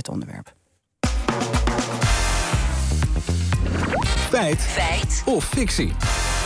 dit onderwerp. Feit. Feit. Of fictie.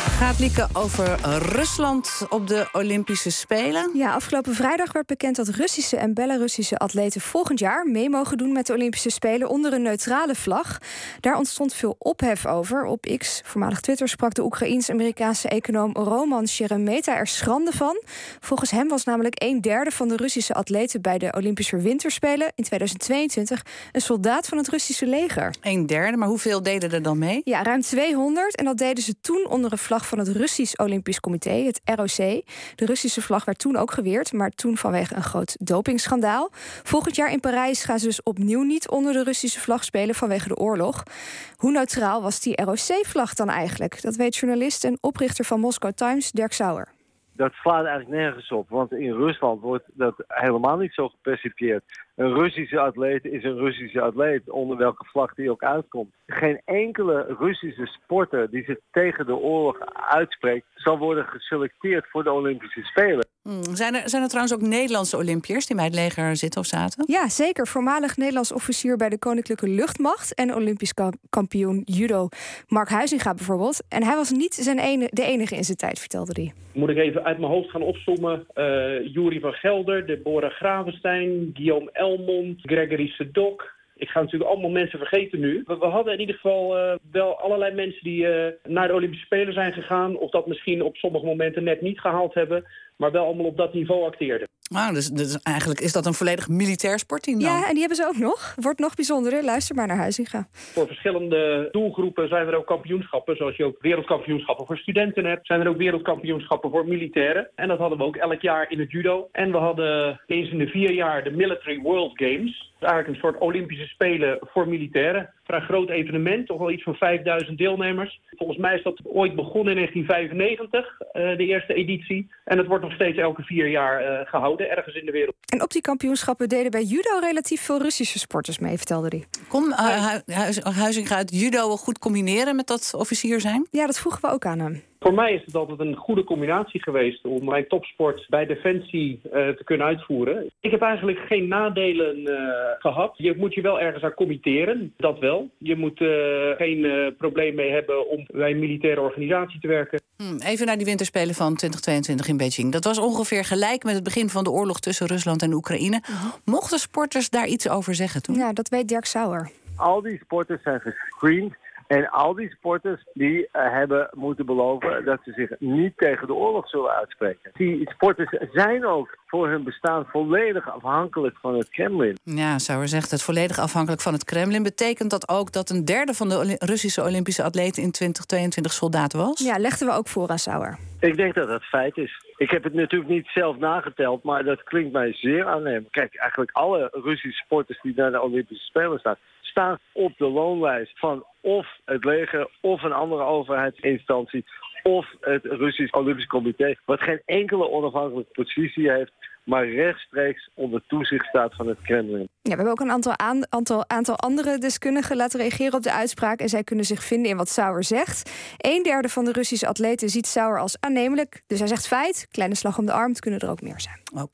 Gaat Lieke over Rusland op de Olympische Spelen? Ja, afgelopen vrijdag werd bekend dat Russische en Belarussische atleten volgend jaar mee mogen doen met de Olympische Spelen onder een neutrale vlag. Daar ontstond veel ophef over. Op X, voormalig Twitter, sprak de Oekraïens-Amerikaanse econoom Roman Sheremeta er schande van. Volgens hem was namelijk een derde van de Russische atleten bij de Olympische Winterspelen in 2022 een soldaat van het Russische leger. Een derde, maar hoeveel deden er dan mee? Ja, ruim 200. En dat deden ze toen onder een vlag van het Russisch Olympisch Comité, het ROC. De Russische vlag werd toen ook geweerd, maar toen vanwege een groot dopingschandaal. Volgend jaar in Parijs gaan ze dus opnieuw niet onder de Russische vlag spelen vanwege de oorlog. Hoe neutraal was die ROC-vlag dan eigenlijk? Dat weet journalist en oprichter van Moscow Times, Dirk Sauer dat slaat eigenlijk nergens op. Want in Rusland wordt dat helemaal niet zo gepercipieerd. Een Russische atleet is een Russische atleet, onder welke vlag die ook uitkomt. Geen enkele Russische sporter die zich tegen de oorlog uitspreekt, zal worden geselecteerd voor de Olympische Spelen. Hmm, zijn, er, zijn er trouwens ook Nederlandse Olympiërs die bij het leger zitten of zaten? Ja, zeker. Voormalig Nederlands officier bij de Koninklijke Luchtmacht en Olympisch kampioen judo Mark Huizinga bijvoorbeeld. En hij was niet zijn ene, de enige in zijn tijd, vertelde hij. Moet ik even uit mijn hoofd gaan opzommen. Uh, Jury van Gelder, Deborah Gravenstein, Guillaume Elmond, Gregory Sedok, ik ga natuurlijk allemaal mensen vergeten nu. We, hadden in ieder geval uh, wel allerlei mensen die uh, naar de Olympische Spelen zijn gegaan... of dat misschien op sommige momenten net niet gehaald hebben... maar wel allemaal op dat niveau acteerden. Ah, dus, dus, eigenlijk is dat een volledig militair sportteam dan? Ja, en die hebben ze ook nog. Wordt nog bijzonderer. Luister maar naar Huizinga. Voor verschillende doelgroepen zijn er ook kampioenschappen. Zoals je ook wereldkampioenschappen voor studenten hebt... zijn er ook wereldkampioenschappen voor militairen. En dat hadden we ook elk jaar in het judo. En we hadden eens in de vier jaar de Military World Games eigenlijk een soort Olympische Spelen voor militairen. Vrij groot evenement, toch wel iets van 5000 deelnemers. Volgens mij is dat ooit begonnen in 1995, uh, de eerste editie. En het wordt nog steeds elke vier jaar uh, ergens in de wereld. En op die kampioenschappen deden bij judo relatief veel Russische sporters mee, vertelde hij. Kon uh, Huizinga het judo goed combineren met dat officier zijn? Ja, dat vroegen we ook aan hem. Voor mij is het altijd een goede combinatie geweest om mijn topsport bij Defensie uh, te kunnen uitvoeren. Ik heb eigenlijk geen nadelen uh, gehad. Je moet je wel ergens aan committeren, dat wel. Je moet uh, geen probleem mee hebben om bij een militaire organisatie te werken. Hmm, even naar die winterspelen van 2022 in Beijing. Dat was ongeveer gelijk met het begin van de oorlog tussen Rusland en Oekraïne. -huh. Mochten sporters daar iets over zeggen toen? Ja, dat weet Dirk Sauer. Al die sporters zijn gescreend en al die sporters die uh, hebben moeten beloven dat ze zich niet tegen de oorlog zullen uitspreken. Die sporters zijn ook voor hun bestaan volledig afhankelijk van het Kremlin. Ja, Sauer zegt het volledig afhankelijk van het Kremlin. Betekent dat ook dat een derde van de Russische Olympische atleten in 2022 soldaat was? Ja, legden we ook voor aan Sauer. Ik denk dat dat feit is. Ik heb het natuurlijk niet zelf nageteld, maar dat klinkt mij zeer aannemelijk. Kijk, eigenlijk alle Russische sporters die naar de Olympische Spelen staan, staan op de loonlijst van of het leger of een andere overheidsinstantie of het Russisch Olympisch Comité, wat geen enkele onafhankelijke positie heeft, maar rechtstreeks onder toezicht staat van het Kremlin. Ja, we hebben ook een aantal, aan, aantal, aantal andere deskundigen laten reageren op de uitspraak en zij kunnen zich vinden in wat Sauer zegt. Een derde van de Russische atleten ziet Sauer als aannemelijk, dus hij zegt feit, kleine slag om de arm, het kunnen er ook meer zijn. Oké.